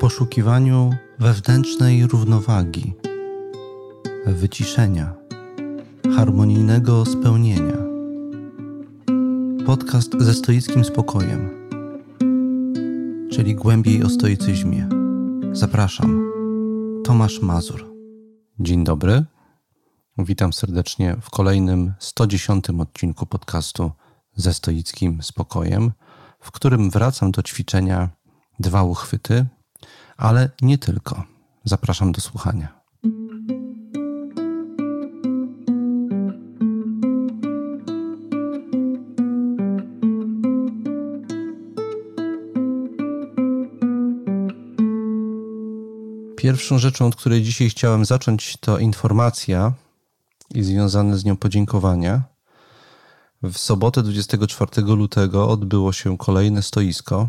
poszukiwaniu wewnętrznej równowagi, wyciszenia, harmonijnego spełnienia. Podcast ze stoickim spokojem, czyli głębiej o stoicyzmie. Zapraszam, Tomasz Mazur. Dzień dobry. Witam serdecznie w kolejnym 110 odcinku podcastu ze stoickim spokojem, w którym wracam do ćwiczenia dwa uchwyty, ale nie tylko. Zapraszam do słuchania. Pierwszą rzeczą, od której dzisiaj chciałem zacząć, to informacja i związane z nią podziękowania. W sobotę 24 lutego odbyło się kolejne stoisko.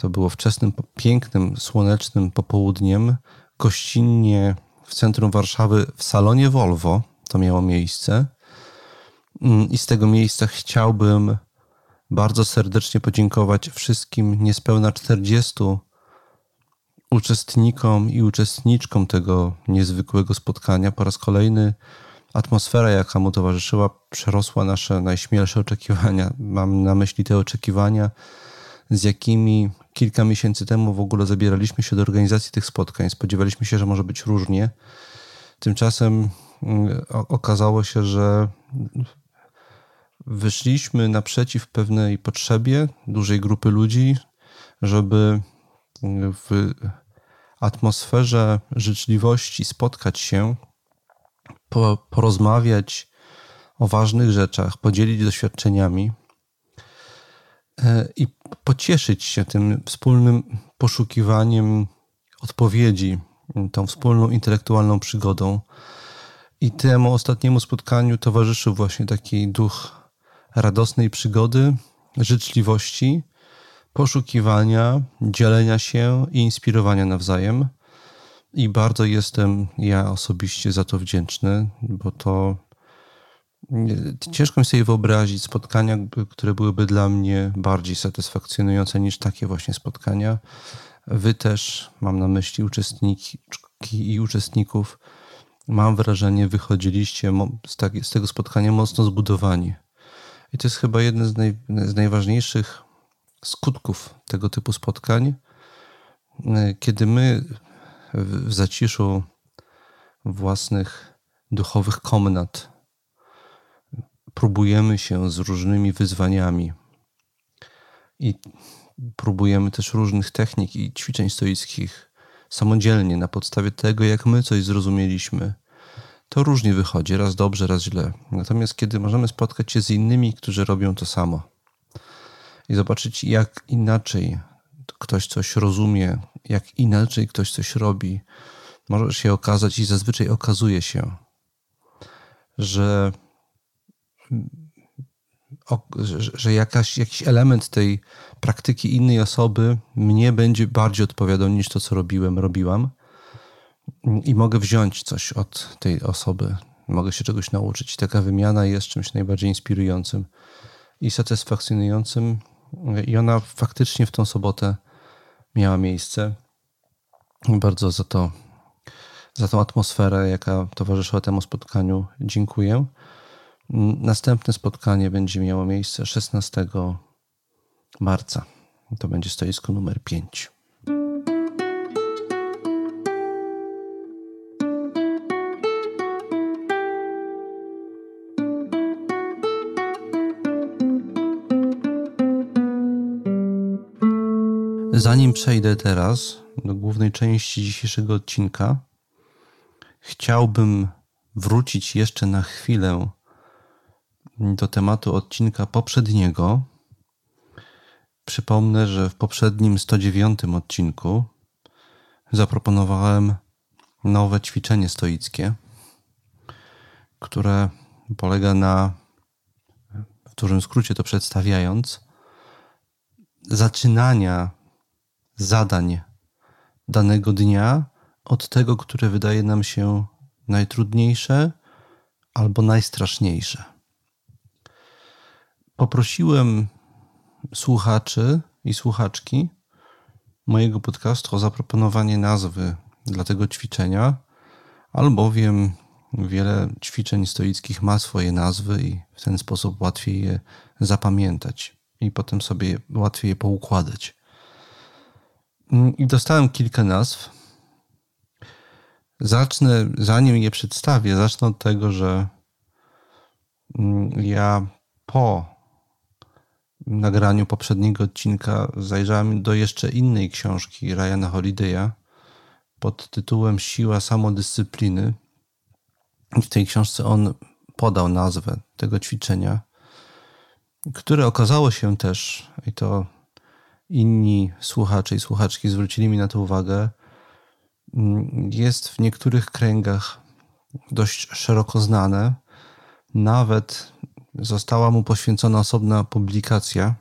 To było wczesnym, pięknym, słonecznym popołudniem, gościnnie w centrum Warszawy, w salonie Volvo to miało miejsce. Mm, I z tego miejsca chciałbym bardzo serdecznie podziękować wszystkim niespełna 40 uczestnikom i uczestniczkom tego niezwykłego spotkania. Po raz kolejny atmosfera, jaka mu towarzyszyła, przerosła nasze najśmielsze oczekiwania. Mam na myśli te oczekiwania, z jakimi kilka miesięcy temu w ogóle zabieraliśmy się do organizacji tych spotkań. Spodziewaliśmy się, że może być różnie. Tymczasem mm, okazało się, że wyszliśmy naprzeciw pewnej potrzebie dużej grupy ludzi, żeby w atmosferze życzliwości spotkać się, porozmawiać o ważnych rzeczach, podzielić doświadczeniami i pocieszyć się tym wspólnym poszukiwaniem odpowiedzi, tą wspólną intelektualną przygodą. I temu ostatniemu spotkaniu towarzyszył właśnie taki duch radosnej przygody, życzliwości poszukiwania, dzielenia się i inspirowania nawzajem. I bardzo jestem ja osobiście za to wdzięczny, bo to ciężko mi sobie wyobrazić spotkania, które byłyby dla mnie bardziej satysfakcjonujące niż takie właśnie spotkania. Wy też, mam na myśli uczestniki i uczestników, mam wrażenie, wychodziliście z, tak, z tego spotkania mocno zbudowani. I to jest chyba jeden z, naj, z najważniejszych skutków tego typu spotkań, kiedy my w zaciszu własnych duchowych komnat próbujemy się z różnymi wyzwaniami i próbujemy też różnych technik i ćwiczeń stoickich samodzielnie na podstawie tego, jak my coś zrozumieliśmy. To różnie wychodzi, raz dobrze, raz źle. Natomiast kiedy możemy spotkać się z innymi, którzy robią to samo, i zobaczyć, jak inaczej ktoś coś rozumie, jak inaczej ktoś coś robi, może się okazać i zazwyczaj okazuje się, że, że jakaś, jakiś element tej praktyki innej osoby mnie będzie bardziej odpowiadał niż to, co robiłem, robiłam. I mogę wziąć coś od tej osoby, mogę się czegoś nauczyć. Taka wymiana jest czymś najbardziej inspirującym i satysfakcjonującym i ona faktycznie w tą sobotę miała miejsce. Bardzo za to, za tą atmosferę, jaka towarzyszyła temu spotkaniu, dziękuję. Następne spotkanie będzie miało miejsce 16 marca. To będzie stoisko numer 5. Zanim przejdę teraz do głównej części dzisiejszego odcinka, chciałbym wrócić jeszcze na chwilę do tematu odcinka poprzedniego. Przypomnę, że w poprzednim 109 odcinku zaproponowałem nowe ćwiczenie stoickie, które polega na, w dużym skrócie to przedstawiając, zaczynania zadań danego dnia od tego, które wydaje nam się najtrudniejsze albo najstraszniejsze. Poprosiłem słuchaczy i słuchaczki, mojego podcastu o zaproponowanie nazwy dla tego ćwiczenia, albowiem wiele ćwiczeń stoickich ma swoje nazwy i w ten sposób łatwiej je zapamiętać i potem sobie łatwiej je poukładać. I dostałem kilka nazw. Zacznę, zanim je przedstawię, zacznę od tego, że mm, ja po nagraniu poprzedniego odcinka zajrzałem do jeszcze innej książki Ryana Holiday'a pod tytułem Siła samodyscypliny. W tej książce on podał nazwę tego ćwiczenia, które okazało się też, i to inni słuchacze i słuchaczki zwrócili mi na to uwagę, jest w niektórych kręgach dość szeroko znane. Nawet została mu poświęcona osobna publikacja.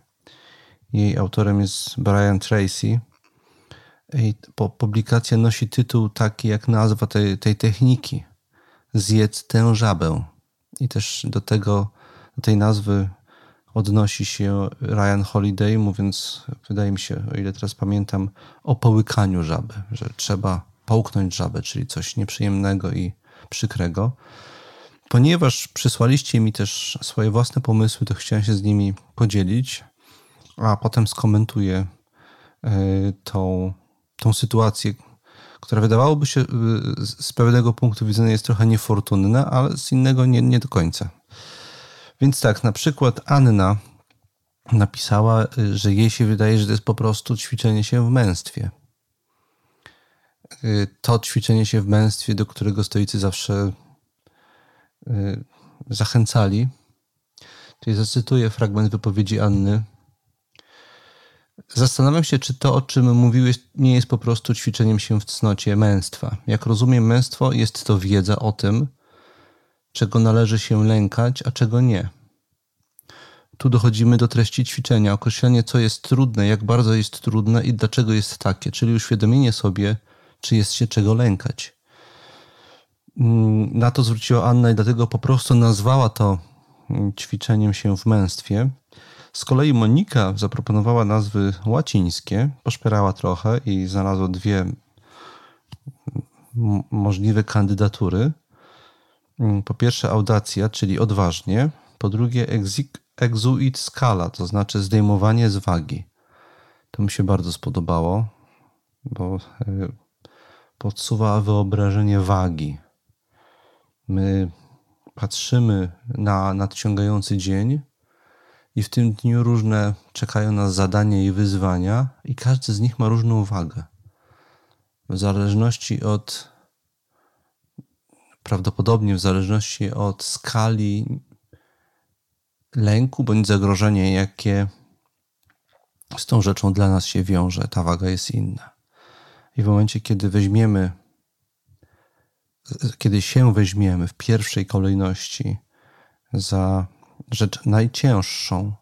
Jej autorem jest Brian Tracy. I publikacja nosi tytuł taki jak nazwa tej, tej techniki. Zjedz tę żabę. I też do tego, do tej nazwy odnosi się Ryan Holiday, mówiąc, wydaje mi się, o ile teraz pamiętam, o połykaniu żaby, że trzeba połknąć żabę, czyli coś nieprzyjemnego i przykrego. Ponieważ przysłaliście mi też swoje własne pomysły, to chciałem się z nimi podzielić, a potem skomentuję e, tą, tą sytuację, która wydawałoby się e, z pewnego punktu widzenia jest trochę niefortunna, ale z innego nie, nie do końca. Więc tak, na przykład Anna napisała, e, że jej się wydaje, że to jest po prostu ćwiczenie się w męstwie. To ćwiczenie się w męstwie, do którego stoicy zawsze zachęcali. Tutaj zacytuję fragment wypowiedzi Anny. Zastanawiam się, czy to, o czym mówiłeś, nie jest po prostu ćwiczeniem się w cnocie męstwa. Jak rozumiem, męstwo jest to wiedza o tym, czego należy się lękać, a czego nie. Tu dochodzimy do treści ćwiczenia, określenie, co jest trudne, jak bardzo jest trudne i dlaczego jest takie, czyli uświadomienie sobie, czy jest się czego lękać. Na to zwróciła Anna i dlatego po prostu nazwała to ćwiczeniem się w męstwie. Z kolei Monika zaproponowała nazwy łacińskie, poszperała trochę i znalazła dwie możliwe kandydatury. Po pierwsze audacja, czyli odważnie. Po drugie exuit scala, to znaczy zdejmowanie z wagi. To mi się bardzo spodobało, bo e, podsuwa wyobrażenie wagi My patrzymy na nadciągający dzień i w tym dniu różne czekają nas zadania i wyzwania, i każdy z nich ma różną wagę. W zależności od, prawdopodobnie w zależności od skali lęku bądź zagrożenia, jakie z tą rzeczą dla nas się wiąże, ta waga jest inna. I w momencie, kiedy weźmiemy kiedy się weźmiemy w pierwszej kolejności za rzecz najcięższą,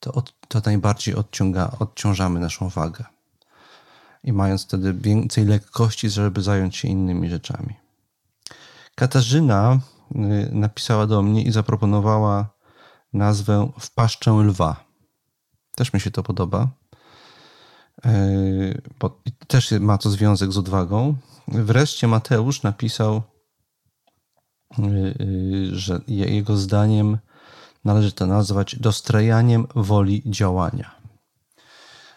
to, od, to najbardziej odciąga, odciążamy naszą wagę. I mając wtedy więcej lekkości, żeby zająć się innymi rzeczami. Katarzyna y, napisała do mnie i zaproponowała nazwę W paszczę lwa. Też mi się to podoba. Y, bo też ma to związek z odwagą. Wreszcie Mateusz napisał, y, y, że jego zdaniem należy to nazwać dostrajaniem woli działania.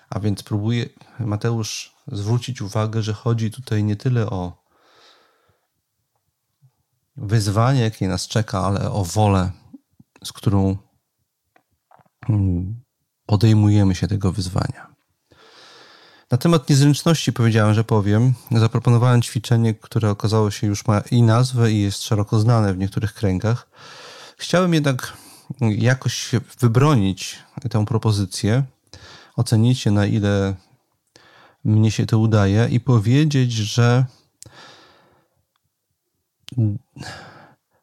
A więc próbuje Mateusz zwrócić uwagę, że chodzi tutaj nie tyle o wyzwanie, jakie nas czeka, ale o wolę, z którą mm, podejmujemy się tego wyzwania. Na temat niezręczności powiedziałem, że powiem. Zaproponowałem ćwiczenie, które okazało się już ma i nazwę, i jest szeroko znane w niektórych kręgach. Chciałem jednak jakoś wybronić tę propozycję, ocenić się, na ile mnie się to udaje i powiedzieć, że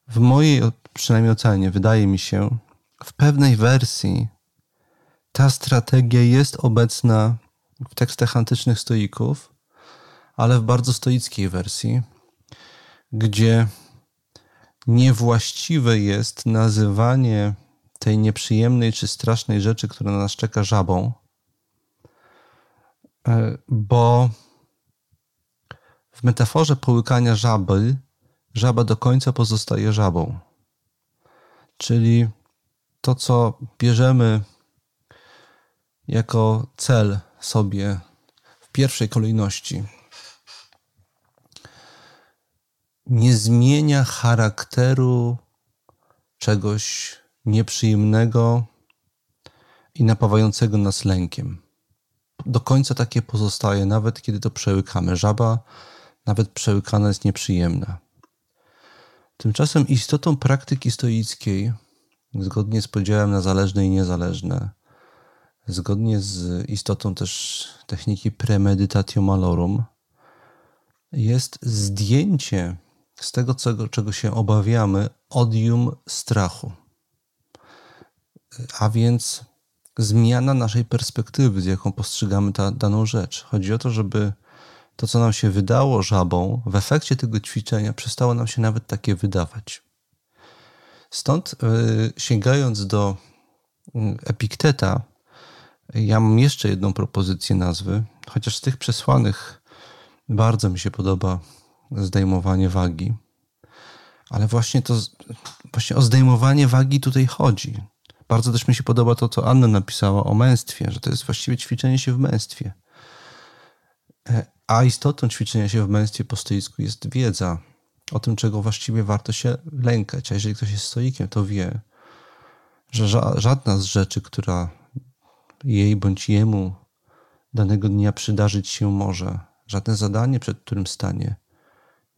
w mojej przynajmniej ocenie wydaje mi się, w pewnej wersji ta strategia jest obecna w tekstach antycznych stoików, ale w bardzo stoickiej wersji, gdzie niewłaściwe jest nazywanie tej nieprzyjemnej czy strasznej rzeczy, która na nas czeka żabą, E, bo w metaforze połykania żaby, żaba do końca pozostaje żabą. Czyli to, co bierzemy jako cel sobie w pierwszej kolejności, nie zmienia charakteru czegoś nieprzyjemnego i napawającego nas lękiem. Do końca takie pozostaje, nawet kiedy to przełykamy. Żaba, nawet przełykana, jest nieprzyjemna. Tymczasem istotą praktyki stoickiej, zgodnie z podziałem na zależne i niezależne, zgodnie z istotą też techniki premedytatio malorum, jest zdjęcie z tego, czego, się obawiamy, odium strachu. A więc zmiana naszej perspektywy, z jaką postrzegamy ta, daną rzecz. Chodzi o to, żeby to, co nam się wydało żabą, w efekcie tego ćwiczenia przestało nam się nawet takie wydawać. Stąd yy, sięgając do yy, Epikteta, ja mam jeszcze jedną propozycję nazwy, chociaż z tych przesłanych bardzo mi się podoba zdejmowanie wagi. Ale właśnie to, właśnie o zdejmowanie wagi tutaj chodzi. Bardzo też mi się podoba to, co Anna napisała o męstwie, że to jest właściwie ćwiczenie się w męstwie. E, a istotą ćwiczenia się w męstwie po stoisku jest wiedza o tym, czego właściwie warto się lękać. A jeżeli ktoś jest stoikiem, to wie, że żadna z rzeczy, która jej bądź jemu danego dnia przydarzyć się może, żadne zadanie, przed którym stanie,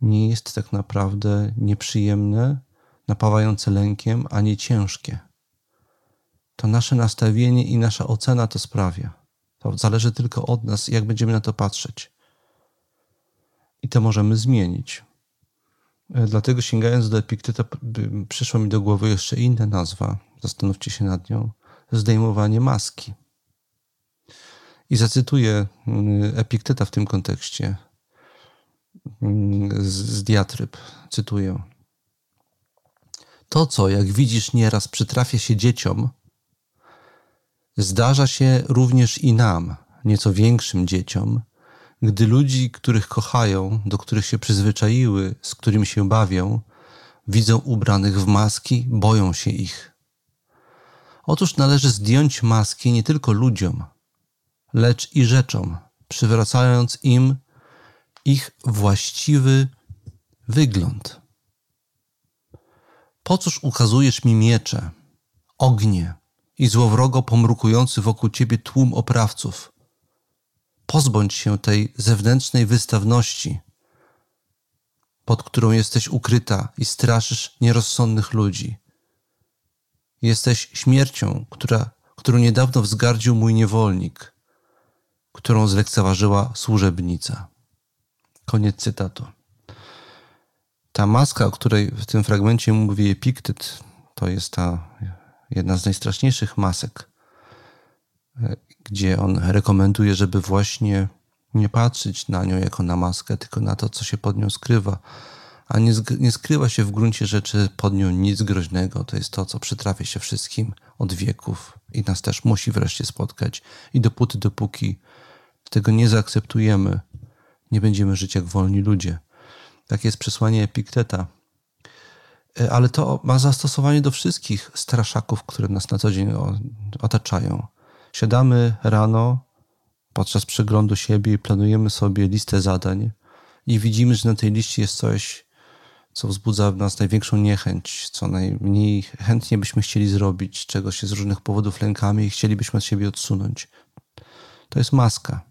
nie jest tak naprawdę nieprzyjemne, napawające lękiem, a nie ciężkie. To nasze nastawienie i nasza ocena to sprawia. To zależy tylko od nas, jak będziemy na to patrzeć. I to możemy zmienić. E, dlatego sięgając do Epikteta, przyszła mi do głowy jeszcze inna nazwa. Zastanówcie się nad nią. Zdejmowanie maski. I zacytuję mm, Epikteta w tym kontekście z, z diatryb. Cytuję. To, co, jak widzisz, nieraz przytrafia się dzieciom, zdarza się również i nam, nieco większym dzieciom, gdy ludzi, których kochają, do których się przyzwyczaiły, z którymi się bawią, widzą ubranych w maski, boją się ich. Otóż należy zdjąć maski nie tylko ludziom, lecz i rzeczom, przywracając im ich właściwy wygląd. Po cóż ukazujesz mi miecze, ognie i złowrogo pomrukujący wokół ciebie tłum oprawców? Pozbądź się tej zewnętrznej wystawności, pod którą jesteś ukryta i straszysz nierozsądnych ludzi. Jesteś śmiercią, która, którą niedawno wzgardził mój niewolnik, którą zlekceważyła służebnica. Koniec cytatu. Ta maska, o której w tym fragmencie mówi Epiktet, to jest ta jedna z najstraszniejszych masek, gdzie on rekomenduje, żeby właśnie nie patrzeć na nią jako na maskę, tylko na to, co się pod nią skrywa. A nie, nie skrywa się w gruncie rzeczy pod nią nic groźnego. To jest to, co przytrafia się wszystkim od wieków i nas też musi wreszcie spotkać. I dopóty, dopóki tego nie zaakceptujemy, nie będziemy żyć jak wolni ludzie. Takie jest przesłanie Epikteta. E, ale to ma zastosowanie do wszystkich straszaków, które nas na co dzień otaczają. Siadamy rano podczas przeglądu siebie i planujemy sobie listę zadań i widzimy, że na tej liście jest coś, co wzbudza w nas największą niechęć, co najmniej chętnie byśmy chcieli zrobić, czego się z różnych powodów lękamy i chcielibyśmy od siebie odsunąć. To jest maska.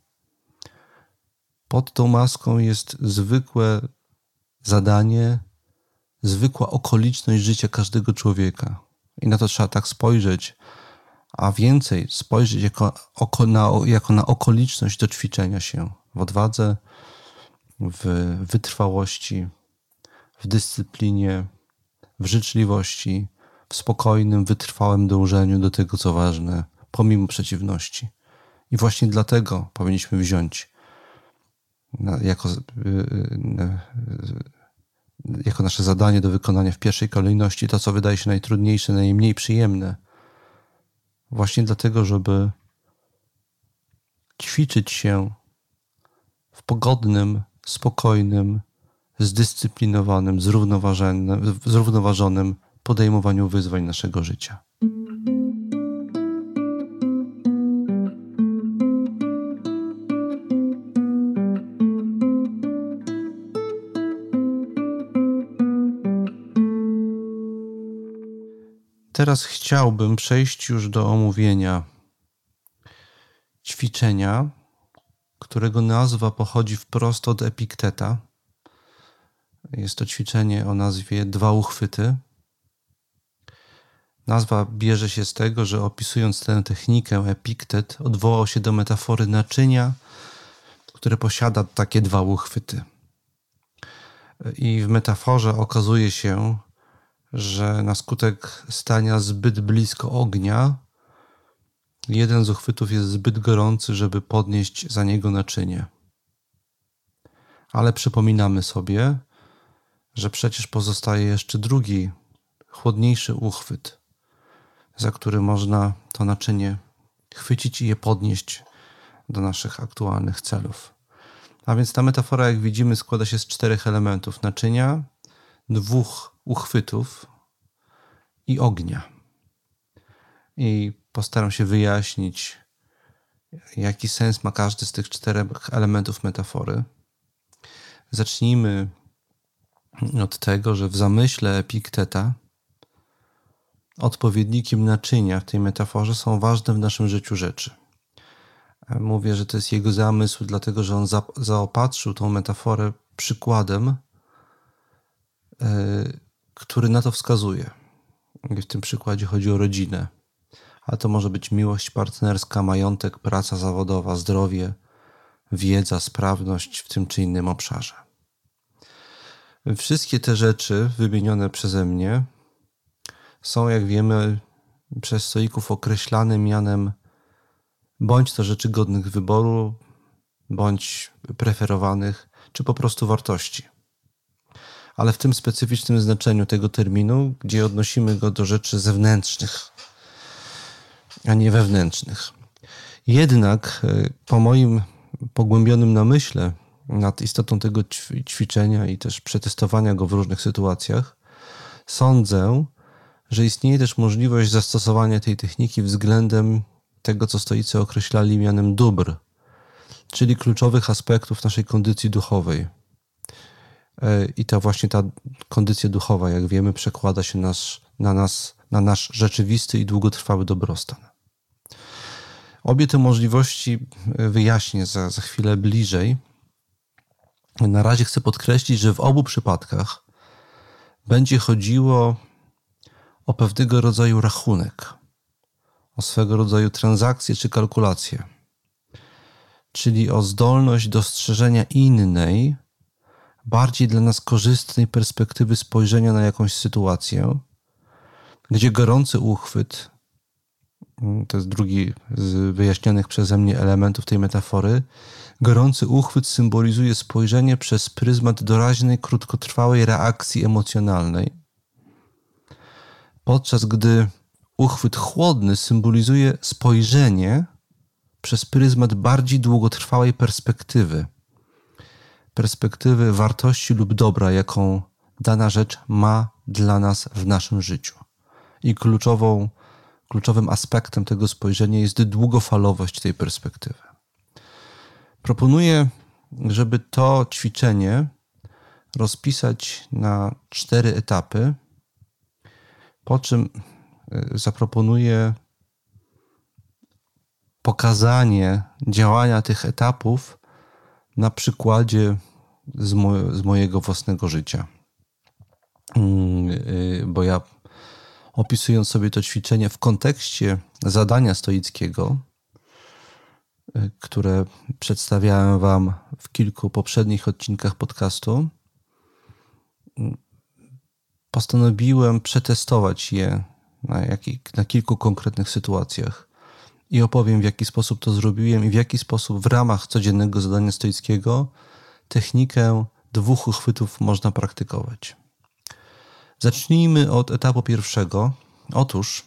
Pod tą maską jest zwykłe zadanie, zwykła okoliczność życia każdego człowieka. I na to trzeba tak spojrzeć, a więcej spojrzeć jako, oko, na, jako na okoliczność do ćwiczenia się w odwadze, w wytrwałości, w dyscyplinie, w życzliwości, w spokojnym, wytrwałym dążeniu do tego, co ważne, pomimo przeciwności. I właśnie dlatego powinniśmy wziąć jako, y, y, jako nasze zadanie do wykonania w pierwszej kolejności to, co wydaje się najtrudniejsze, najmniej przyjemne. Właśnie dlatego, żeby ćwiczyć się w pogodnym, spokojnym, zdyscyplinowanym, zrównoważonym, zrównoważonym podejmowaniu wyzwań naszego życia. Teraz chciałbym przejść już do omówienia ćwiczenia, którego nazwa pochodzi wprost od Epikteta. Jest to ćwiczenie o nazwie Dwa uchwyty. Nazwa bierze się z tego, że opisując tę technikę, Epiktet odwołał się do metafory naczynia, które posiada takie dwa uchwyty. I w metaforze okazuje się, że na skutek stania zbyt blisko ognia, jeden z uchwytów jest zbyt gorący, żeby podnieść za niego naczynie. Ale przypominamy sobie, że przecież pozostaje jeszcze drugi, chłodniejszy uchwyt, za który można to naczynie chwycić i je podnieść do naszych aktualnych celów. A więc ta metafora, jak widzimy, składa się z czterech elementów: naczynia, dwóch uchwytów i ognia. I postaram się wyjaśnić, jaki sens ma każdy z tych czterech elementów metafory. Zacznijmy od tego, że w zamyśle Epikteta odpowiednikiem naczynia w tej metaforze są ważne w naszym życiu rzeczy. Mówię, że to jest jego zamysł, dlatego że on zaopatrzył tą metaforę przykładem, który na to wskazuje. W tym przykładzie chodzi o rodzinę. A to może być miłość partnerska, majątek, praca zawodowa, zdrowie, wiedza, sprawność w tym czy innym obszarze. Wszystkie te rzeczy wymienione przeze mnie są, jak wiemy, przez stoików określane mianem bądź to rzeczy godnych wyboru, bądź preferowanych, czy po prostu wartości. Ale w tym specyficznym znaczeniu tego terminu, gdzie odnosimy go do rzeczy zewnętrznych, a nie wewnętrznych. Jednak e, po moim pogłębionym namyśle nad istotą tego ćwiczenia i też przetestowania go w różnych sytuacjach, sądzę, że istnieje też możliwość zastosowania tej techniki względem tego, co stoicy określali mianem dóbr, czyli kluczowych aspektów naszej kondycji duchowej. E, I ta właśnie ta kondycja duchowa, jak wiemy, przekłada się nas, na nas, na nasz rzeczywisty i długotrwały dobrostan. Obie te możliwości wyjaśnię za, za chwilę bliżej. Na razie chcę podkreślić, że w obu przypadkach będzie chodziło o pewnego rodzaju rachunek, o swego rodzaju transakcję czy kalkulację, czyli o zdolność dostrzeżenia innej, bardziej dla nas korzystnej perspektywy spojrzenia na jakąś sytuację, gdzie gorący uchwyt, to jest drugi z wyjaśnionych przeze mnie elementów tej metafory, gorący uchwyt symbolizuje spojrzenie przez pryzmat doraźnej, krótkotrwałej reakcji emocjonalnej, podczas gdy uchwyt chłodny symbolizuje spojrzenie przez pryzmat bardziej długotrwałej perspektywy. Perspektywy wartości lub dobra, jaką dana rzecz ma dla nas w naszym życiu. I kluczową, kluczowym aspektem tego spojrzenia jest długofalowość tej perspektywy. Proponuję, żeby to ćwiczenie rozpisać na cztery etapy, po czym y, zaproponuję pokazanie działania tych etapów na przykładzie z, mo z mojego własnego życia. Mm, y, bo ja opisując sobie to ćwiczenie w kontekście zadania stoickiego, y, które przedstawiałem Wam w kilku poprzednich odcinkach podcastu, postanowiłem przetestować je na, na kilku konkretnych sytuacjach i opowiem, w jaki sposób to zrobiłem i w jaki sposób w ramach codziennego zadania stoickiego technikę dwóch uchwytów można praktykować. Zacznijmy od etapu pierwszego. Otóż,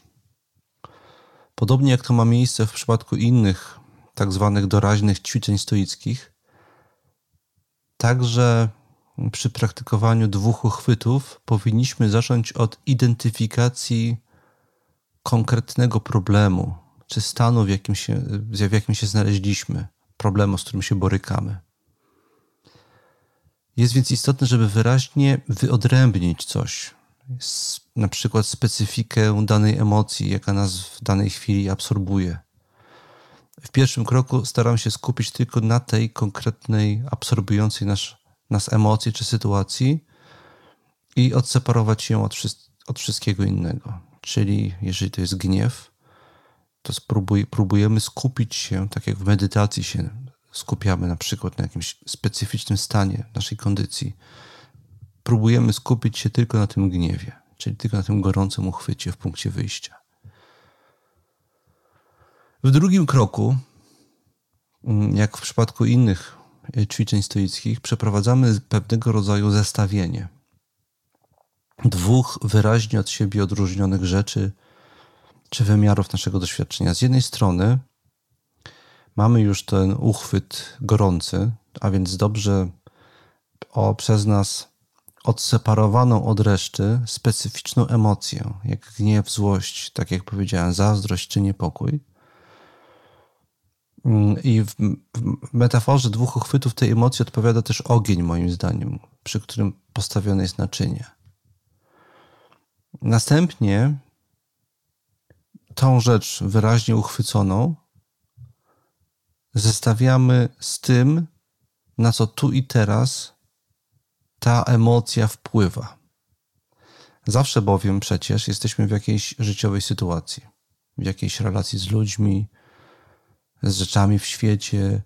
podobnie jak to ma miejsce w przypadku innych tak zwanych doraźnych ćwiczeń stoickich, Także przy praktykowaniu dwóch uchwytów powinniśmy zacząć od identyfikacji konkretnego problemu, czy stanu, w jakim się, w jakim się znaleźliśmy, problemu, z którym się borykamy. Jest więc istotne, żeby wyraźnie wyodrębnić coś, na przykład specyfikę danej emocji, jaka nas w danej chwili absorbuje. W pierwszym kroku staram się skupić tylko na tej konkretnej, absorbującej nas, nas emocji czy sytuacji i odseparować ją od, od wszystkiego innego. Czyli jeżeli to jest gniew, to spróbuj, próbujemy skupić się, tak jak w medytacji się skupiamy na przykład na jakimś specyficznym stanie naszej kondycji. Próbujemy skupić się tylko na tym gniewie, czyli tylko na tym gorącym uchwycie w punkcie wyjścia. W drugim kroku, mm, jak w przypadku innych e, ćwiczeń stoickich, przeprowadzamy pewnego rodzaju zestawienie dwóch wyraźnie od siebie odróżnionych rzeczy czy wymiarów naszego doświadczenia. Z jednej strony mamy już ten uchwyt gorący, a więc dobrze o, przez nas odseparowaną od reszty specyficzną emocję, jak gniew, złość, tak jak powiedziałem, zazdrość czy niepokój. I w, w metaforze dwóch uchwytów tej emocji odpowiada też ogień, moim zdaniem, przy którym postawione jest naczynie. Następnie tą rzecz wyraźnie uchwyconą zestawiamy z tym, na co tu i teraz ta emocja wpływa. Zawsze bowiem przecież jesteśmy w jakiejś życiowej sytuacji, w jakiejś relacji z ludźmi, z rzeczami w świecie,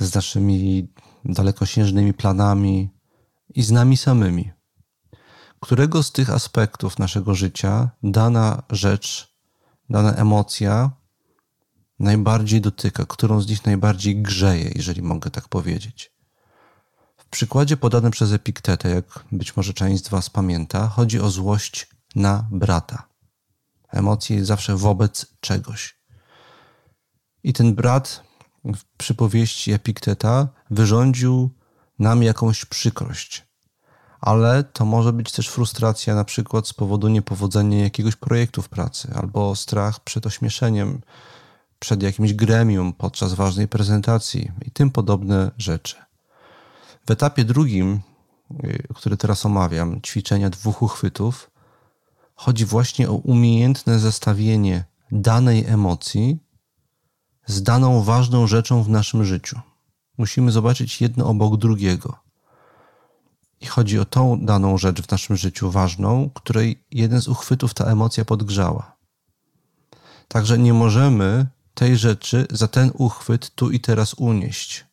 z naszymi dalekosiężnymi planami i z nami samymi. Którego z tych aspektów naszego życia dana rzecz, dana emocja najbardziej dotyka, którą z nich najbardziej grzeje, jeżeli mogę tak powiedzieć. W przykładzie podanym przez Epiktetę, jak być może część z Was pamięta, chodzi o złość na brata. Emocje zawsze wobec czegoś. I ten brat w przypowieści Epikteta wyrządził nam jakąś przykrość. Ale to może być też frustracja na przykład z powodu niepowodzenia jakiegoś projektu w pracy, albo strach przed ośmieszeniem, przed jakimś gremium podczas ważnej prezentacji i tym podobne rzeczy. W etapie drugim, y, który teraz omawiam, ćwiczenia dwóch uchwytów, chodzi właśnie o umiejętne zestawienie danej emocji z daną ważną rzeczą w naszym życiu. Musimy zobaczyć jedno obok drugiego. I chodzi o tą daną rzecz w naszym życiu ważną, której jeden z uchwytów ta emocja podgrzała. Także nie możemy tej rzeczy za ten uchwyt tu i teraz unieść.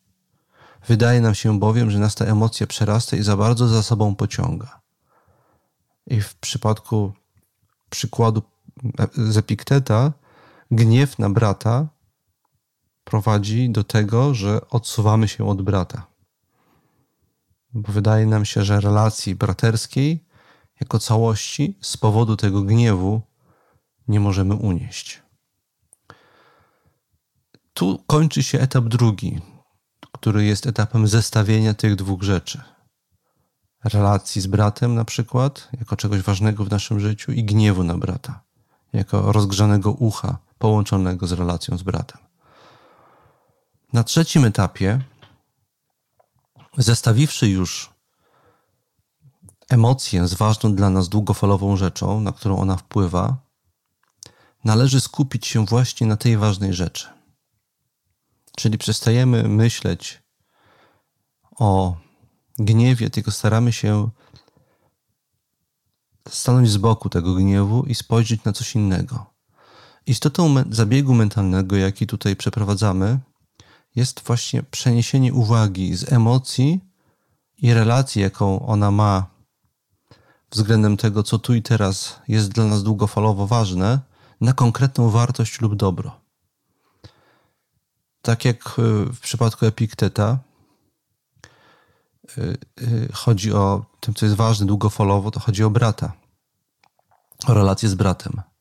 Wydaje nam się bowiem, że nas ta emocja przerasta i za bardzo za sobą pociąga. I w przypadku przykładu z Epikteta, gniew na brata prowadzi do tego, że odsuwamy się od brata. Bo wydaje nam się, że relacji braterskiej jako całości z powodu tego gniewu nie możemy unieść. Tu kończy się etap drugi, który jest etapem zestawienia tych dwóch rzeczy. Relacji z bratem, na przykład, jako czegoś ważnego w naszym życiu, i gniewu na brata, jako rozgrzanego ucha połączonego z relacją z bratem. Na trzecim etapie, zestawiwszy już emocję z ważną dla nas długofalową rzeczą, na którą ona wpływa, należy skupić się właśnie na tej ważnej rzeczy. Czyli przestajemy myśleć o gniewie, tylko staramy się stanąć z boku tego gniewu i spojrzeć na coś innego. Istotą zabiegu mentalnego, jaki tutaj przeprowadzamy, jest właśnie przeniesienie uwagi z emocji i relacji, jaką ona ma względem tego, co tu i teraz jest dla nas długofalowo ważne, na konkretną wartość lub dobro. Tak jak e, w przypadku Epikteta, e, e, chodzi o tym, co jest ważne długofalowo, to chodzi o brata, o relację z bratem.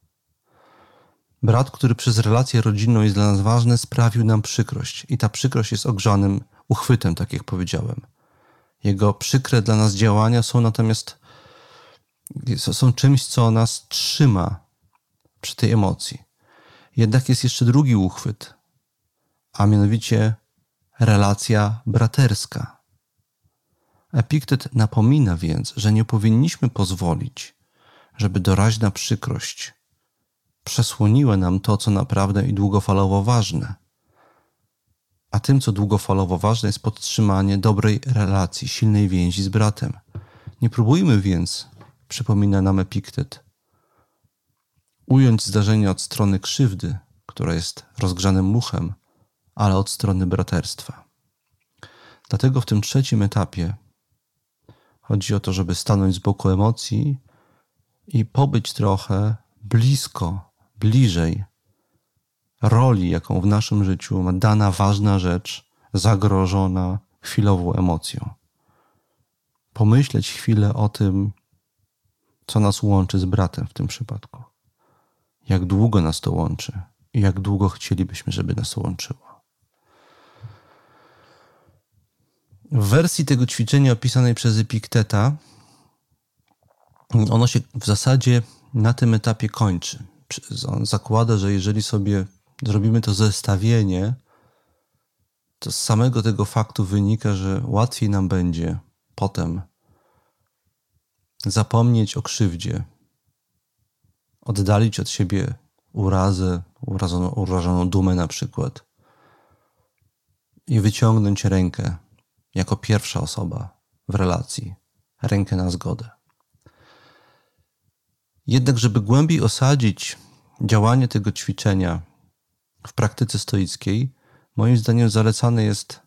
Brat, który przez relację rodzinną jest dla nas ważny, sprawił nam przykrość. I ta przykrość jest ogrzanym uchwytem, tak jak powiedziałem. Jego przykre dla nas działania są natomiast są czymś, co nas trzyma przy tej emocji. Jednak jest jeszcze drugi uchwyt, a mianowicie relacja braterska. Epiktet napomina więc, że nie powinniśmy pozwolić, żeby doraźna przykrość przesłoniła nam to, co naprawdę i długofalowo ważne. A tym, co długofalowo ważne, jest podtrzymanie dobrej relacji, silnej więzi z bratem. Nie próbujmy więc, przypomina nam Epiktet, ująć zdarzenie od strony krzywdy, która jest rozgrzanym muchem, ale od strony braterstwa. Dlatego w tym trzecim etapie chodzi o to, żeby stanąć z boku emocji i pobyć trochę blisko, bliżej roli, jaką w naszym życiu ma dana ważna rzecz, zagrożona chwilową emocją. Pomyśleć chwilę o tym, co nas łączy z bratem w tym przypadku. Jak długo nas to łączy i jak długo chcielibyśmy, żeby nas łączyło. W wersji tego ćwiczenia opisanej przez Epikteta, ono się w zasadzie na tym etapie kończy. On zakłada, że jeżeli sobie zrobimy to zestawienie, to z samego tego faktu wynika, że łatwiej nam będzie potem zapomnieć o krzywdzie, oddalić od siebie urazę, urażoną, urażoną dumę na przykład i wyciągnąć rękę jako pierwsza osoba w relacji, rękę na zgodę. Jednak, żeby głębiej osadzić działanie tego ćwiczenia w praktyce stoickiej, moim zdaniem zalecane jest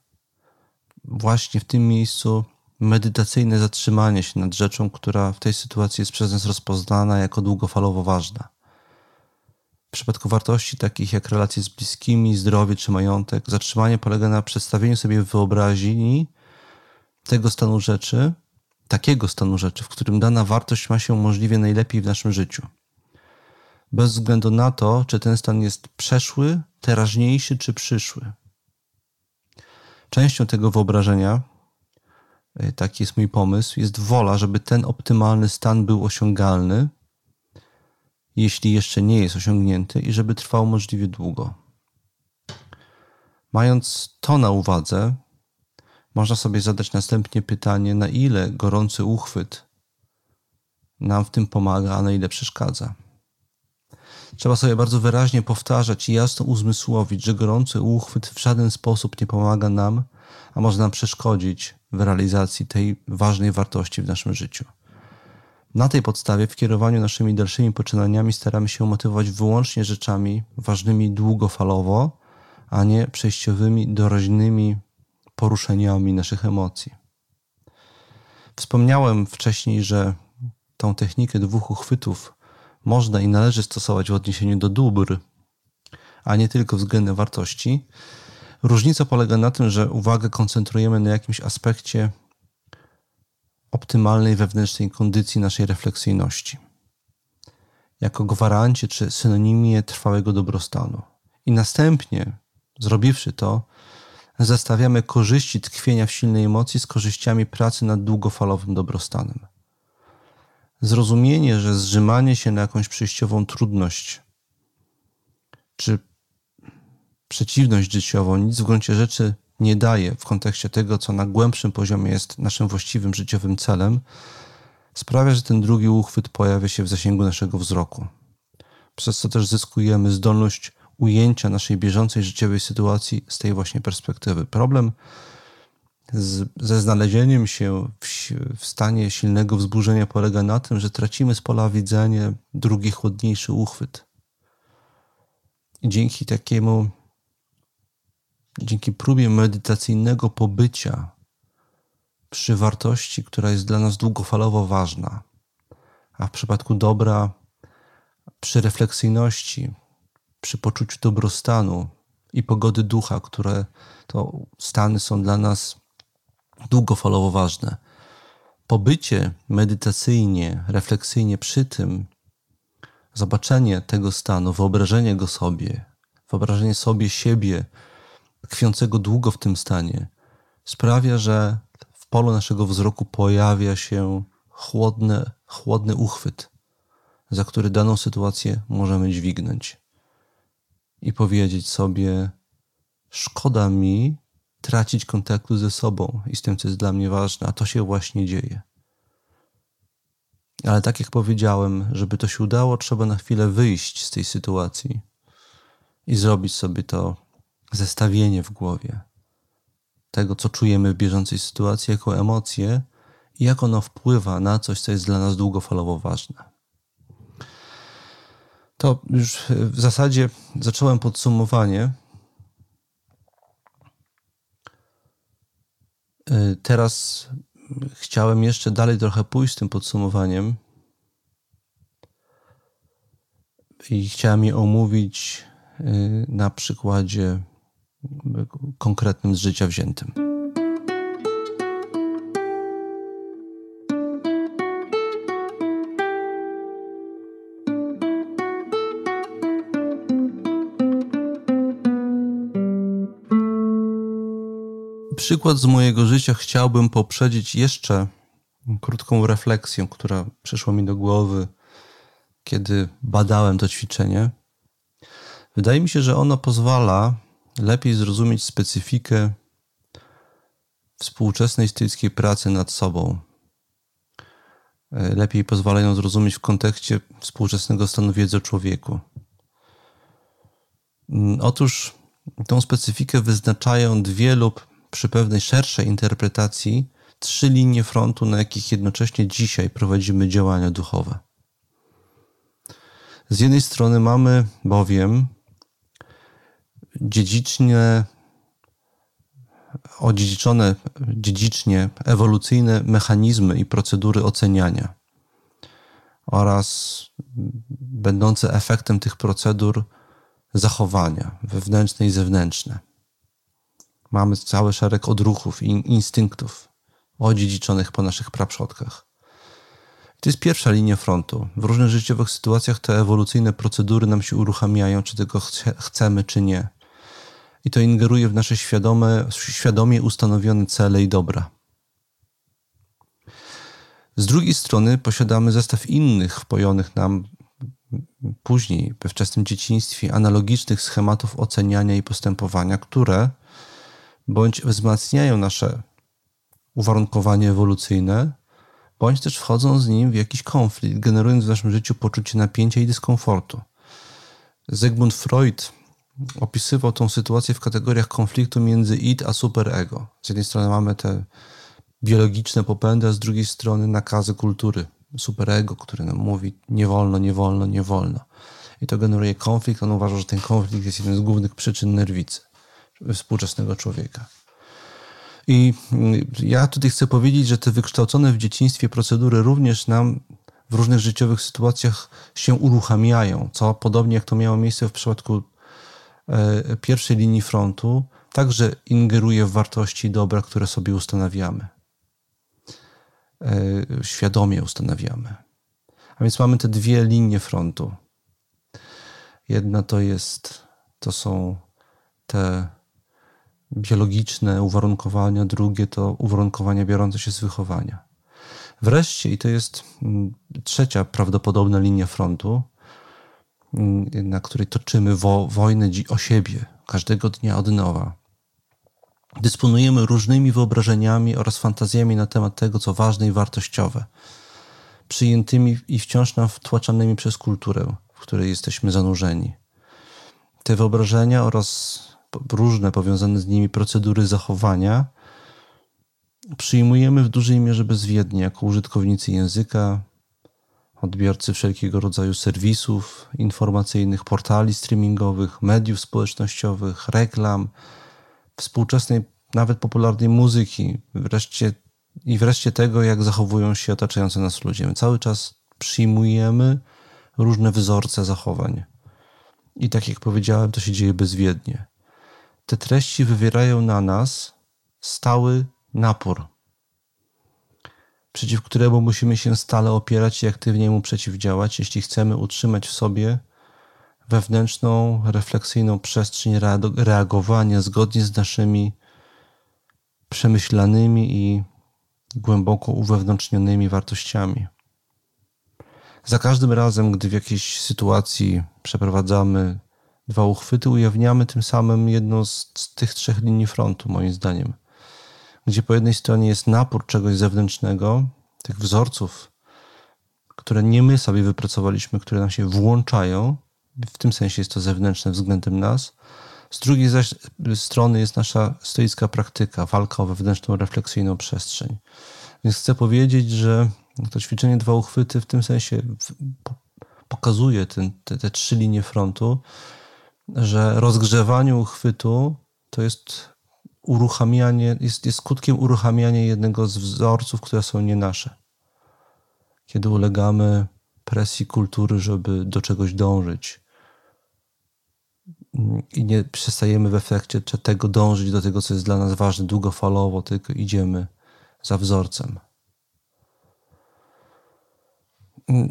właśnie w tym miejscu medytacyjne zatrzymanie się nad rzeczą, która w tej sytuacji jest przez nas rozpoznana jako długofalowo ważna. W przypadku wartości takich jak relacje z bliskimi, zdrowie czy majątek, zatrzymanie polega na przedstawieniu sobie wyobraźni tego stanu rzeczy, takiego stanu rzeczy, w którym dana wartość ma się możliwie najlepiej w naszym życiu. Bez względu na to, czy ten stan jest przeszły, teraźniejszy czy przyszły. Częścią tego wyobrażenia E, taki jest mój pomysł, jest wola, żeby ten optymalny stan był osiągalny, jeśli jeszcze nie jest osiągnięty, i żeby trwał możliwie długo. Mając to na uwadze, można sobie zadać następnie pytanie, na ile gorący uchwyt nam w tym pomaga, a na ile przeszkadza. Trzeba sobie bardzo wyraźnie powtarzać i jasno uzmysłowić, że gorący uchwyt w żaden sposób nie pomaga nam, a może nam przeszkodzić w realizacji tej ważnej wartości w naszym życiu. Na tej podstawie w kierowaniu naszymi dalszymi poczynaniami staramy się motywować wyłącznie rzeczami ważnymi długofalowo, a nie przejściowymi, doraźnymi poruszeniami naszych emocji. Wspomniałem wcześniej, że tą technikę dwóch uchwytów można i należy stosować w odniesieniu do dóbr, a nie tylko względem wartości. Różnica polega na tym, że uwagę koncentrujemy na jakimś aspekcie optymalnej wewnętrznej kondycji naszej refleksyjności, jako gwarancie czy synonimie trwałego dobrostanu. I następnie, zrobiwszy to, zestawiamy korzyści tkwienia w silnej emocji z korzyściami pracy nad długofalowym dobrostanem. Zrozumienie, że zrzymanie się na jakąś przejściową trudność czy przeciwność życiową nic w gruncie rzeczy nie daje w kontekście tego, co na głębszym poziomie jest naszym właściwym życiowym celem, sprawia, że ten drugi uchwyt pojawia się w zasięgu naszego wzroku. Przez co też zyskujemy zdolność ujęcia naszej bieżącej życiowej sytuacji z tej właśnie perspektywy. Problem z, ze znalezieniem się w, w, stanie silnego wzburzenia polega na tym, że tracimy z pola widzenia drugi, chłodniejszy uchwyt. I dzięki takiemu dzięki próbie medytacyjnego pobycia przy wartości, która jest dla nas długofalowo ważna, a w przypadku dobra, przy refleksyjności, przy poczuciu dobrostanu i pogody ducha, które to stany są dla nas długofalowo ważne. Pobycie medytacyjnie, refleksyjnie przy tym zobaczenie tego stanu, wyobrażenie go sobie, wyobrażenie sobie siebie tkwiącego długo w tym stanie, sprawia, że w polu naszego wzroku pojawia się chłodny, chłodny uchwyt, za który daną sytuację możemy dźwignąć i powiedzieć sobie: Szkoda mi tracić kontaktu ze sobą i z tym, co jest dla mnie ważne, a to się właśnie dzieje. Ale tak jak powiedziałem, żeby to się udało, trzeba na chwilę wyjść z tej sytuacji i zrobić sobie to zestawienie w głowie tego, co czujemy w bieżącej sytuacji, jako emocje i jak ono wpływa na coś, co jest dla nas długofalowo ważne. To już w zasadzie zacząłem podsumowanie. Y, teraz chciałem jeszcze dalej trochę pójść z tym podsumowaniem i chciałem je omówić y, na przykładzie konkretnym z życia wziętym. Przykład z mojego życia chciałbym poprzedzić jeszcze krótką refleksją, która przyszła mi do głowy, kiedy badałem to ćwiczenie. Wydaje mi się, że ono pozwala lepiej zrozumieć specyfikę współczesnej stoickiej pracy nad sobą. Lepiej pozwala ją zrozumieć w kontekście współczesnego stanu wiedzy o człowieku. Otóż tą specyfikę wyznaczają dwie lub przy pewnej szerszej interpretacji trzy linie frontu, na jakich jednocześnie dzisiaj prowadzimy działania duchowe. Z jednej strony mamy bowiem dziedzicznie odziedziczone dziedzicznie ewolucyjne mechanizmy i procedury oceniania oraz będące efektem tych procedur zachowania wewnętrzne i zewnętrzne. Mamy cały szereg odruchów i instynktów odziedziczonych po naszych praprzodkach. To jest pierwsza linia frontu. W różnych życiowych sytuacjach te ewolucyjne procedury nam się uruchamiają, czy tego chcemy, czy nie i to ingeruje w nasze świadome, świadomie ustanowione cele i dobra. Z drugiej strony posiadamy zestaw innych wpojonych nam później, we wczesnym dzieciństwie, analogicznych schematów oceniania i postępowania, które bądź wzmacniają nasze uwarunkowanie ewolucyjne, bądź też wchodzą z nim w jakiś konflikt, generując w naszym życiu poczucie napięcia i dyskomfortu. Zygmunt Freud opisywał tą sytuację w kategoriach konfliktu między id a superego. Z jednej strony mamy te biologiczne popędy, a z drugiej strony nakazy kultury, superego, który nam mówi nie wolno, nie wolno, nie wolno. I to generuje konflikt. On uważa, że ten konflikt jest jedną z głównych przyczyn nerwicy współczesnego człowieka. I ja tutaj chcę powiedzieć, że te wykształcone w dzieciństwie procedury również nam w różnych życiowych sytuacjach się uruchamiają, co podobnie jak to miało miejsce w przypadku E, pierwszej linii frontu także ingeruje w wartości dobra, które sobie ustanawiamy. E, świadomie ustanawiamy. A więc mamy te dwie linie frontu. Jedna to jest, to są te biologiczne uwarunkowania, drugie to uwarunkowania biorące się z wychowania. Wreszcie, i to jest mm, trzecia prawdopodobna linia frontu, Mm, na której toczymy wo wojnę o siebie każdego dnia od nowa. Dysponujemy różnymi wyobrażeniami oraz fantazjami na temat tego, co ważne i wartościowe, przyjętymi i wciąż nam wtłaczanymi przez kulturę, w której jesteśmy zanurzeni. Te wyobrażenia oraz różne powiązane z nimi procedury zachowania przyjmujemy w dużej mierze bezwiednie jako użytkownicy języka, odbiorcy wszelkiego rodzaju serwisów informacyjnych, portali streamingowych, mediów społecznościowych, reklam, współczesnej, nawet popularnej muzyki, wreszcie i wreszcie tego, jak zachowują się otaczający nas ludzie. My cały czas przyjmujemy różne wzorce zachowań. I tak jak powiedziałem, to się dzieje bezwiednie. Te treści wywierają na nas stały napór. przeciw któremu musimy się stale opierać i aktywnie mu przeciwdziałać, jeśli chcemy utrzymać w sobie wewnętrzną, refleksyjną przestrzeń reagowania zgodnie z naszymi przemyślanymi i głęboko uwewnętrznionymi wartościami. Za każdym razem, gdy w jakiejś sytuacji przeprowadzamy dwa uchwyty, ujawniamy tym samym jedną z tych trzech linii frontu, moim zdaniem. Gdzie po jednej stronie jest napór czegoś zewnętrznego, tych wzorców, które nie my sobie wypracowaliśmy, które nam się włączają, w tym sensie jest to zewnętrzne względem nas. Z drugiej zaś strony jest nasza stoicka praktyka, walka o wewnętrzną, refleksyjną przestrzeń. Więc chcę powiedzieć, że to ćwiczenie dwa uchwyty w tym sensie pokazuje ten, te, te trzy linie frontu, że rozgrzewanie uchwytu to jest uruchamianie, jest, jest skutkiem uruchamiania jednego z wzorców, które są nie nasze. Kiedy ulegamy presji kultury, żeby do czegoś dążyć i nie przestajemy w efekcie tego dążyć do tego, co jest dla nas ważne długofalowo, tylko idziemy za wzorcem.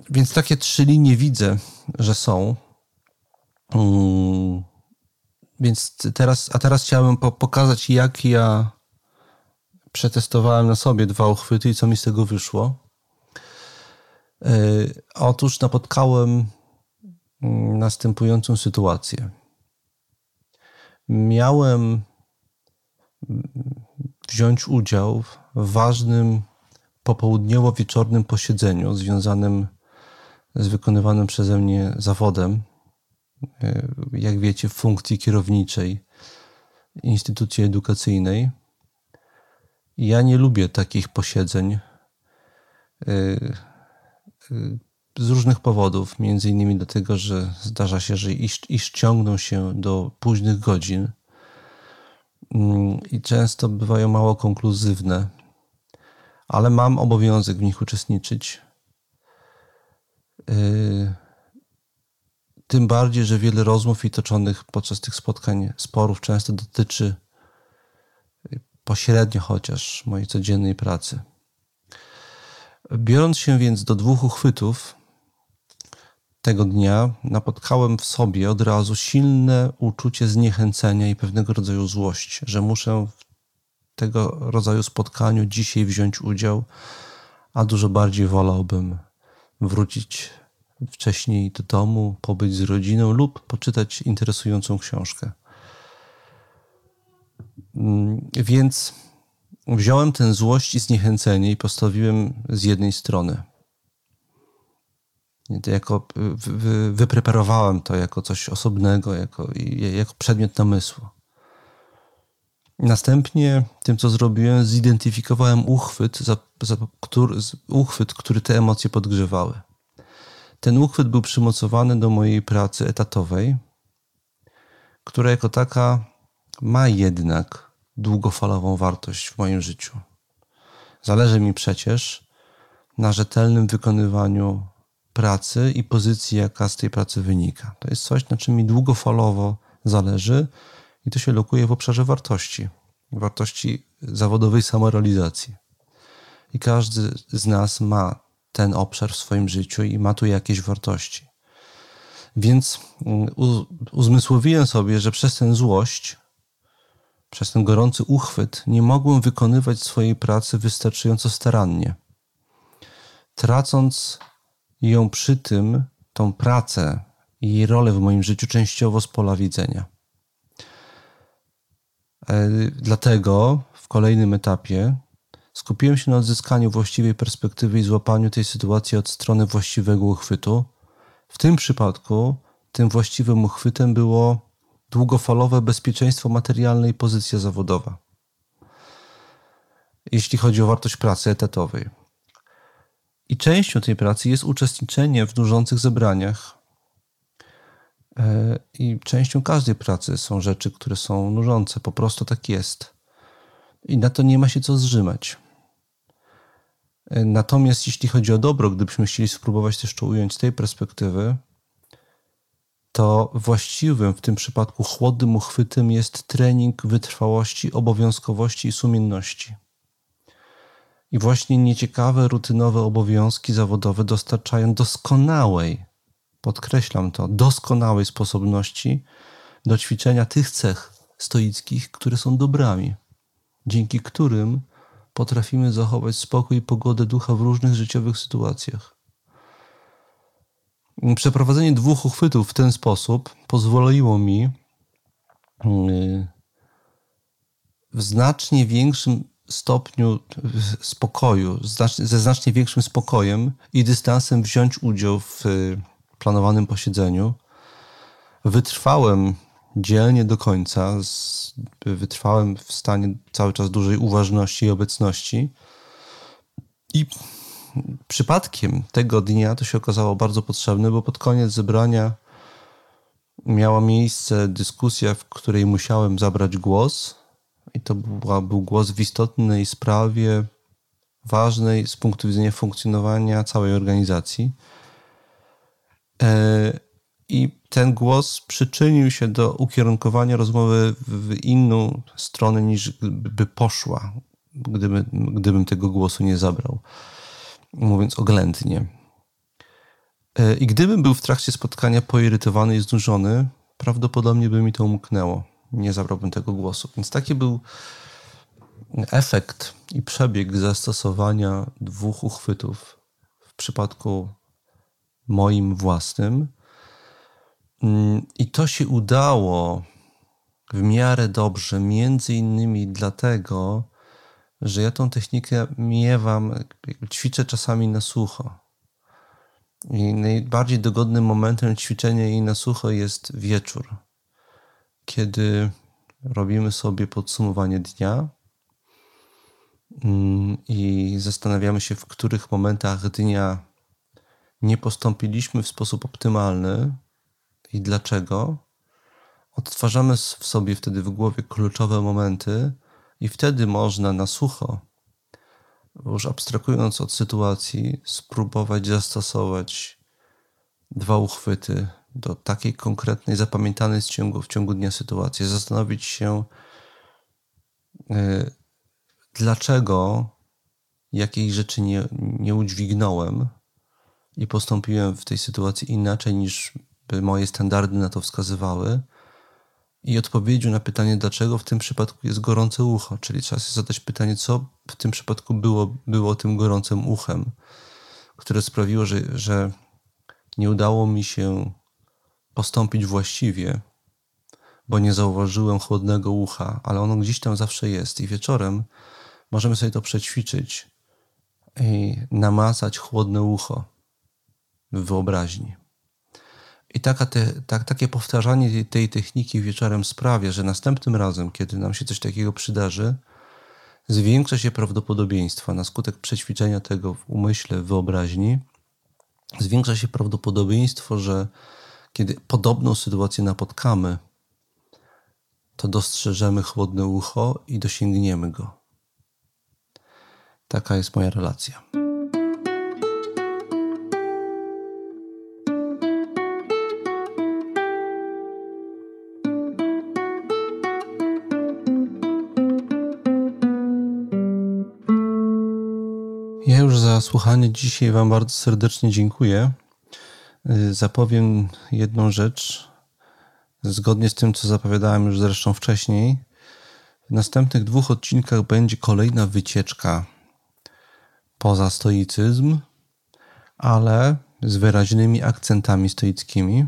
Więc takie trzy linie widzę, że są. Mm, więc teraz, a teraz chciałbym pokazać, jak ja przetestowałem na sobie dwa uchwyty i co mi z tego wyszło. E, otóż napotkałem mm, następującą sytuację. Miałem mm, wziąć udział w ważnym popołudniowo-wieczornym posiedzeniu związanym z wykonywanym przeze mnie zawodem, jak wiecie, funkcji kierowniczej instytucji edukacyjnej. Ja nie lubię takich posiedzeń e, e, z różnych powodów, między innymi dlatego, że zdarza się, że iż, iż ciągną się do późnych godzin mm, i często bywają mało konkluzywne ale mam obowiązek w nich uczestniczyć. Tym bardziej, że wiele rozmów i toczonych podczas tych spotkań, sporów często dotyczy pośrednio chociaż mojej codziennej pracy. Biorąc się więc do dwóch uchwytów tego dnia, napotkałem w sobie od razu silne uczucie zniechęcenia i pewnego rodzaju złość, że muszę w tego rodzaju spotkaniu dzisiaj wziąć udział, a dużo bardziej wolałbym wrócić wcześniej do domu, pobyć z rodziną lub poczytać interesującą książkę. Mm, więc wziąłem tę złość i zniechęcenie i postawiłem z jednej strony. Jako, wypreparowałem to jako coś osobnego, jako, jako przedmiot namysłu. Następnie tym, co zrobiłem, zidentyfikowałem uchwyt, za, za, który, uchwyt, który te emocje podgrzewały. Ten uchwyt był przymocowany do mojej pracy etatowej, która jako taka ma jednak długofalową wartość w moim życiu. Zależy mi przecież na rzetelnym wykonywaniu pracy i pozycji, jaka z tej pracy wynika. To jest coś, na czym mi długofalowo zależy i to się lokuje w obszarze wartości, wartości zawodowej samorealizacji. I każdy z nas ma ten obszar w swoim życiu i ma tu jakieś wartości. Więc mm, uzmysłowiłem sobie, że przez tę złość, przez ten gorący uchwyt nie mogłem wykonywać swojej pracy wystarczająco starannie. Tracąc ją przy tym, tą pracę i jej rolę w moim życiu częściowo z pola widzenia. E, dlatego w kolejnym etapie skupiłem się na odzyskaniu właściwej perspektywy i złapaniu tej sytuacji od strony właściwego uchwytu. W tym przypadku tym właściwym uchwytem było długofalowe bezpieczeństwo materialne i pozycja zawodowa. Jeśli chodzi o wartość pracy etatowej. I częścią tej pracy jest uczestniczenie w nużących zebraniach, E, I częścią każdej pracy są rzeczy, które są nużące. Po prostu tak jest. I na to nie ma się co zrzymać. Natomiast jeśli chodzi o dobro, gdybyśmy chcieli spróbować też to ująć z tej perspektywy, to właściwym w tym przypadku chłodnym uchwytem jest trening wytrwałości, obowiązkowości i sumienności. I właśnie nieciekawe, rutynowe obowiązki zawodowe dostarczają doskonałej, podkreślam to, doskonałej sposobności do ćwiczenia tych cech stoickich, które są dobrami, dzięki którym potrafimy zachować spokój i pogodę ducha w różnych życiowych sytuacjach. Przeprowadzenie dwóch uchwytów w ten sposób pozwoliło mi yy, w znacznie większym stopniu spokoju, ze znacznie większym spokojem i dystansem wziąć udział w yy, planowanym posiedzeniu. Wytrwałem dzielnie do końca, wytrwałem w stanie cały czas dużej uważności i obecności. I przypadkiem tego dnia to się okazało bardzo potrzebne, bo pod koniec zebrania miała miejsce dyskusja, w której musiałem zabrać głos. I to była, był głos w istotnej sprawie, ważnej z punktu widzenia funkcjonowania całej organizacji. E, I ten głos przyczynił się do ukierunkowania rozmowy w inną stronę niż by poszła, gdyby, gdybym tego głosu nie zabrał mówiąc oględnie. E, I gdybym był w trakcie spotkania poirytowany i znużony, prawdopodobnie by mi to umknęło. Nie zabrałbym tego głosu. Więc taki był efekt i przebieg zastosowania dwóch uchwytów w przypadku moim własnym. Mm, I to się udało w miarę dobrze, między innymi dlatego, że ja tą technikę miewam, ćwiczę czasami na sucho. I najbardziej dogodnym momentem ćwiczenia jej na sucho jest wieczór, kiedy robimy sobie podsumowanie dnia mm, i zastanawiamy się, w których momentach dnia nie postąpiliśmy w sposób optymalny i dlaczego. Odtwarzamy w sobie wtedy w głowie kluczowe momenty, i wtedy można na sucho, już abstrahując od sytuacji, spróbować zastosować dwa uchwyty do takiej konkretnej, zapamiętanej w ciągu, w ciągu dnia sytuacji. Zastanowić się, yy, dlaczego jakiej rzeczy nie, nie udźwignąłem i postąpiłem w tej sytuacji inaczej niż by moje standardy na to wskazywały i odpowiedzią na pytanie, dlaczego w tym przypadku jest gorące ucho. Czyli trzeba sobie zadać pytanie, co w tym przypadku było, było tym gorącym uchem, które sprawiło, że, że nie udało mi się postąpić właściwie, bo nie zauważyłem chłodnego ucha, ale ono gdzieś tam zawsze jest. I wieczorem możemy sobie to przećwiczyć i namazać chłodne ucho w wyobraźni. I taka te, tak, takie powtarzanie tej, techniki wieczorem sprawia, że następnym razem, kiedy nam się coś takiego przydarzy, zwiększa się prawdopodobieństwo na skutek przećwiczenia tego w umyśle, w wyobraźni, zwiększa się prawdopodobieństwo, że kiedy podobną sytuację napotkamy, to dostrzeżemy chłodne ucho i dosięgniemy go. Taka jest moja relacja. Słuchanie dzisiaj Wam bardzo serdecznie dziękuję. Y, zapowiem jedną rzecz, zgodnie z tym, co zapowiadałem już zresztą wcześniej. W następnych dwóch odcinkach będzie kolejna wycieczka poza stoicyzm, ale z wyraźnymi akcentami stoickimi.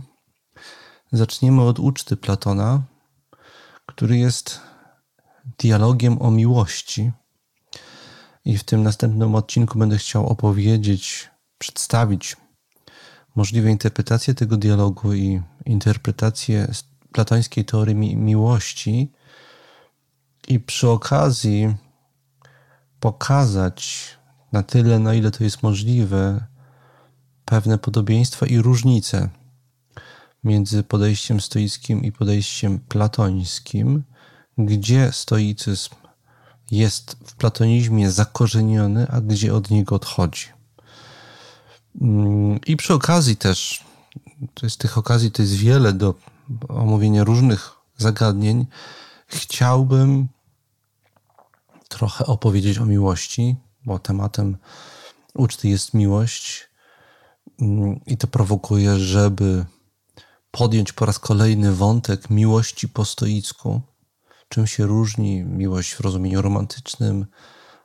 Zaczniemy od uczty Platona, który jest dialogiem o miłości i w tym następnym odcinku będę chciał opowiedzieć, przedstawić możliwe interpretacje tego dialogu i interpretację platońskiej teorii mi miłości i przy okazji pokazać na tyle, na ile to jest możliwe, pewne podobieństwa i różnice między podejściem stoickim i podejściem platońskim, gdzie stoicyzm jest w platonizmie zakorzeniony, a gdzie od niego odchodzi. Mm, I przy okazji też, to jest tych okazji to jest wiele do omówienia różnych zagadnień, chciałbym trochę opowiedzieć o miłości, bo tematem uczty jest miłość mm, i to prowokuje, żeby podjąć po raz kolejny wątek miłości po stoicku. Czym się różni miłość w rozumieniu romantycznym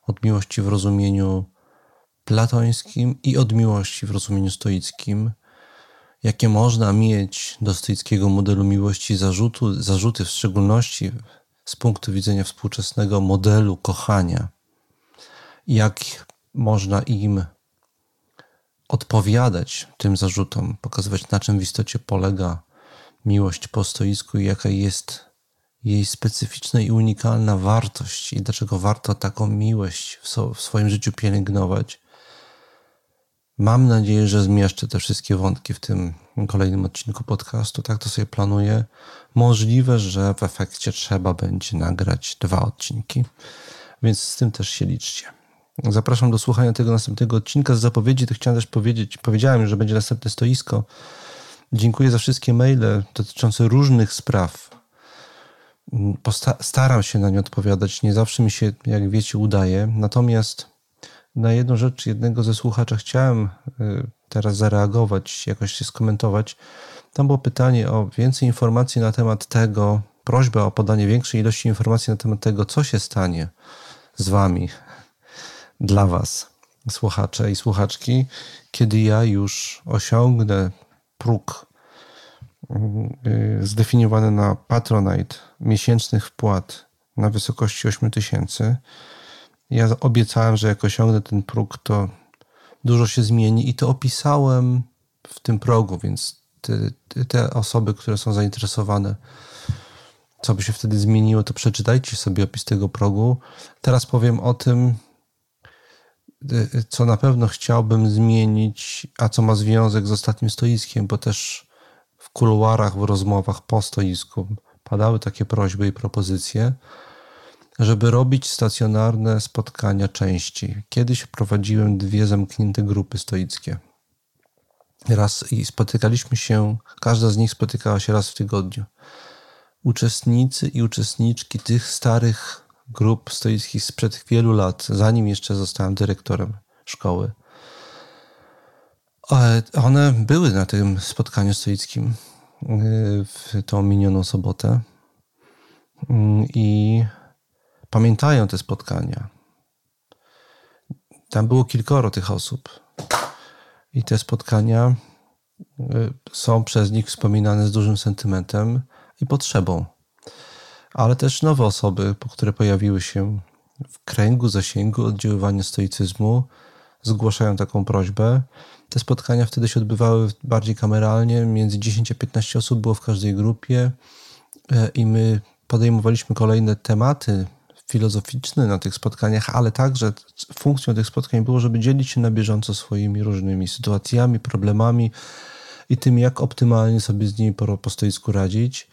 od miłości w rozumieniu platońskim i od miłości w rozumieniu stoickim? Jakie można mieć do stoickiego modelu miłości zarzutu, zarzuty, w szczególności z punktu widzenia współczesnego modelu kochania? Jak można im odpowiadać tym zarzutom, pokazywać na czym w istocie polega miłość po stoisku i jaka jest jej specyficzna i unikalna wartość i dlaczego warto taką miłość w, swoim życiu pielęgnować. Mam nadzieję, że zmieszczę te wszystkie wątki w tym kolejnym odcinku podcastu. Tak to sobie planuję. Możliwe, że w efekcie trzeba będzie nagrać dwa odcinki, więc z tym też się liczcie. Zapraszam do słuchania tego następnego odcinka. Z zapowiedzi to chciałem też powiedzieć, powiedziałem, że będzie następne stoisko. Dziękuję za wszystkie maile dotyczące różnych spraw. Staram się na nie odpowiadać. Nie zawsze mi się, jak wiecie, udaje. Natomiast na jedną rzecz jednego ze słuchaczy chciałem y, teraz zareagować, jakoś się skomentować. Tam było pytanie o więcej informacji na temat tego, prośba o podanie większej ilości informacji na temat tego, co się stanie z wami, dla was, słuchacze i słuchaczki, kiedy ja już osiągnę próg y, zdefiniowany na Patronite miesięcznych wpłat na wysokości 8 tysięcy. Ja obiecałem, że jak osiągnę ten próg, to dużo się zmieni i to opisałem w tym progu, więc te, te osoby, które są zainteresowane, co by się wtedy zmieniło, to przeczytajcie sobie opis tego progu. Teraz powiem o tym, y, co na pewno chciałbym zmienić, a co ma związek z ostatnim stoiskiem, bo też w kuluarach, w rozmowach po stoisku padały takie prośby i propozycje żeby robić stacjonarne spotkania częściej. Kiedyś prowadziłem dwie zamknięte grupy stoickie. Raz i spotykaliśmy się, każda z nich spotykała się raz w tygodniu. Uczestnicy i uczestniczki tych starych grup stoickich sprzed wielu lat, zanim jeszcze zostałem dyrektorem szkoły, one były na tym spotkaniu stoickim y, w tą minioną sobotę. Mm, I pamiętają te spotkania. Tam było kilkoro tych osób. I te spotkania y, są przez nich wspominane z dużym sentymentem i potrzebą. Ale też nowe osoby, które pojawiły się w kręgu zasięgu oddziaływania stoicyzmu, zgłaszają taką prośbę. Te spotkania wtedy się odbywały bardziej kameralnie, między 10 a 15 osób było w każdej grupie y, i my podejmowaliśmy kolejne tematy filozoficzny na tych spotkaniach, ale także funkcją tych spotkań było, żeby dzielić się na bieżąco swoimi różnymi sytuacjami, problemami i tym, jak optymalnie sobie z nimi po, po stoisku radzić.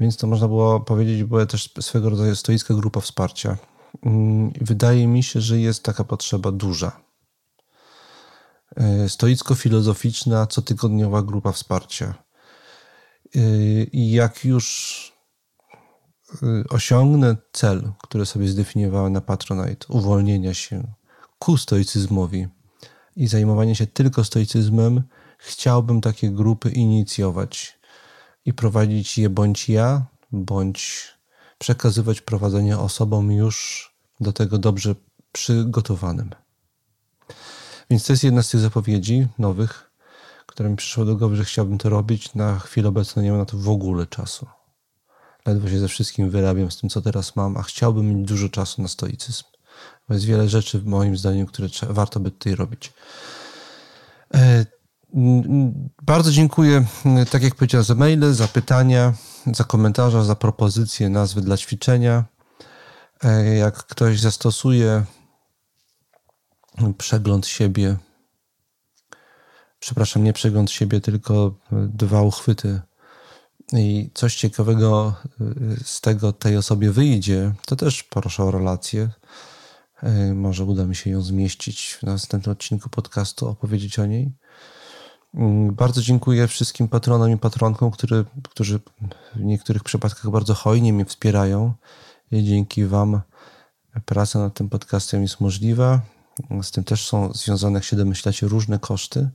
Więc to można było powiedzieć, była też swego rodzaju stoicka grupa wsparcia. Mm, wydaje mi się, że jest taka potrzeba duża. E, stoicko-filozoficzna, cotygodniowa grupa wsparcia. E, I jak już Y, osiągnę cel, który sobie zdefiniowałem na Patronite, uwolnienia się ku stoicyzmowi i zajmowanie się tylko stoicyzmem, chciałbym takie grupy inicjować i prowadzić je bądź ja, bądź przekazywać prowadzenie osobom już do tego dobrze przygotowanym. Więc to jest jedna z tych zapowiedzi nowych, które mi przyszło do głowy, że chciałbym to robić. Na chwilę obecną nie mam na to w ogóle czasu. Ledwo się ze wszystkim wyrabiam z tym, co teraz mam, a chciałbym mieć dużo czasu na stoicyzm. Bo jest wiele rzeczy, moim zdaniem, które trzeba, warto by tutaj robić. E, bardzo dziękuję, tak jak powiedziałem, za maile, za pytania, za komentarze, za propozycje nazwy dla ćwiczenia. E, jak ktoś zastosuje przegląd siebie, przepraszam, nie przegląd siebie, tylko dwa uchwyty i coś ciekawego y, z tego tej osobie wyjdzie, to też proszę o relację. Y, może uda mi się ją zmieścić w następnym odcinku podcastu, opowiedzieć o niej. Y, bardzo dziękuję wszystkim patronom i patronkom, który, którzy w niektórych przypadkach bardzo hojnie mnie wspierają. I dzięki Wam praca nad tym podcastem jest możliwa. Z tym też są związane, jak się domyślacie, różne koszty,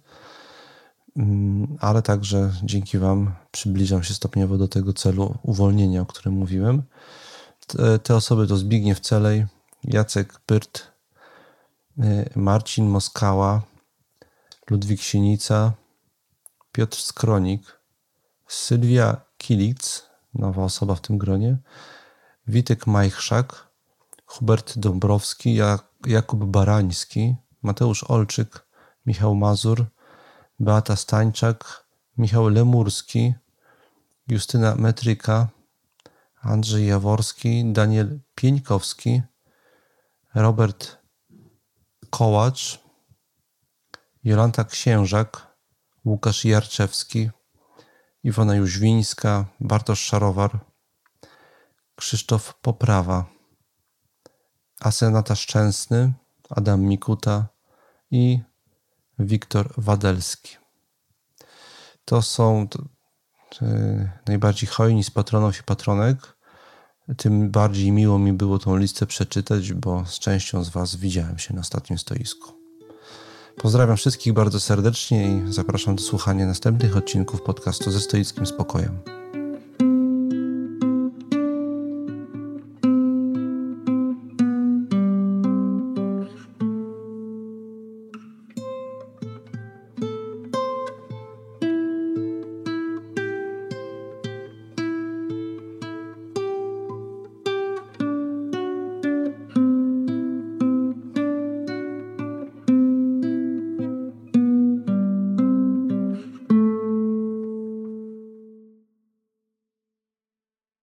mm, ale także dzięki Wam przybliżam się stopniowo do tego celu uwolnienia, o którym mówiłem. Te, osoby to Zbigniew Celej, Jacek Pyrt, y, Marcin Moskała, Ludwik Sienica, Piotr Skronik, Sylwia Kilic, nowa osoba w tym gronie, Witek Majchrzak, Hubert Dąbrowski, Jakub Barański, Mateusz Olczyk, Michał Mazur, Beata Stańczak, Michał Lemurski, Justyna Metryka, Andrzej Jaworski, Daniel Pieńkowski, Robert Kołacz, Jolanta Księżak, Łukasz Jarczewski, Iwona Jóźwińska, Bartosz Szarowar, Krzysztof Poprawa, Asenata Szczęsny, Adam Mikuta i Wiktor Wadelski. To są najbardziej hojni z patronów i patronek. Tym bardziej miło mi było tą listę przeczytać, bo z częścią z Was widziałem się na ostatnim stoisku. Pozdrawiam wszystkich bardzo serdecznie i zapraszam do słuchania następnych odcinków podcastu ze stoickim spokojem.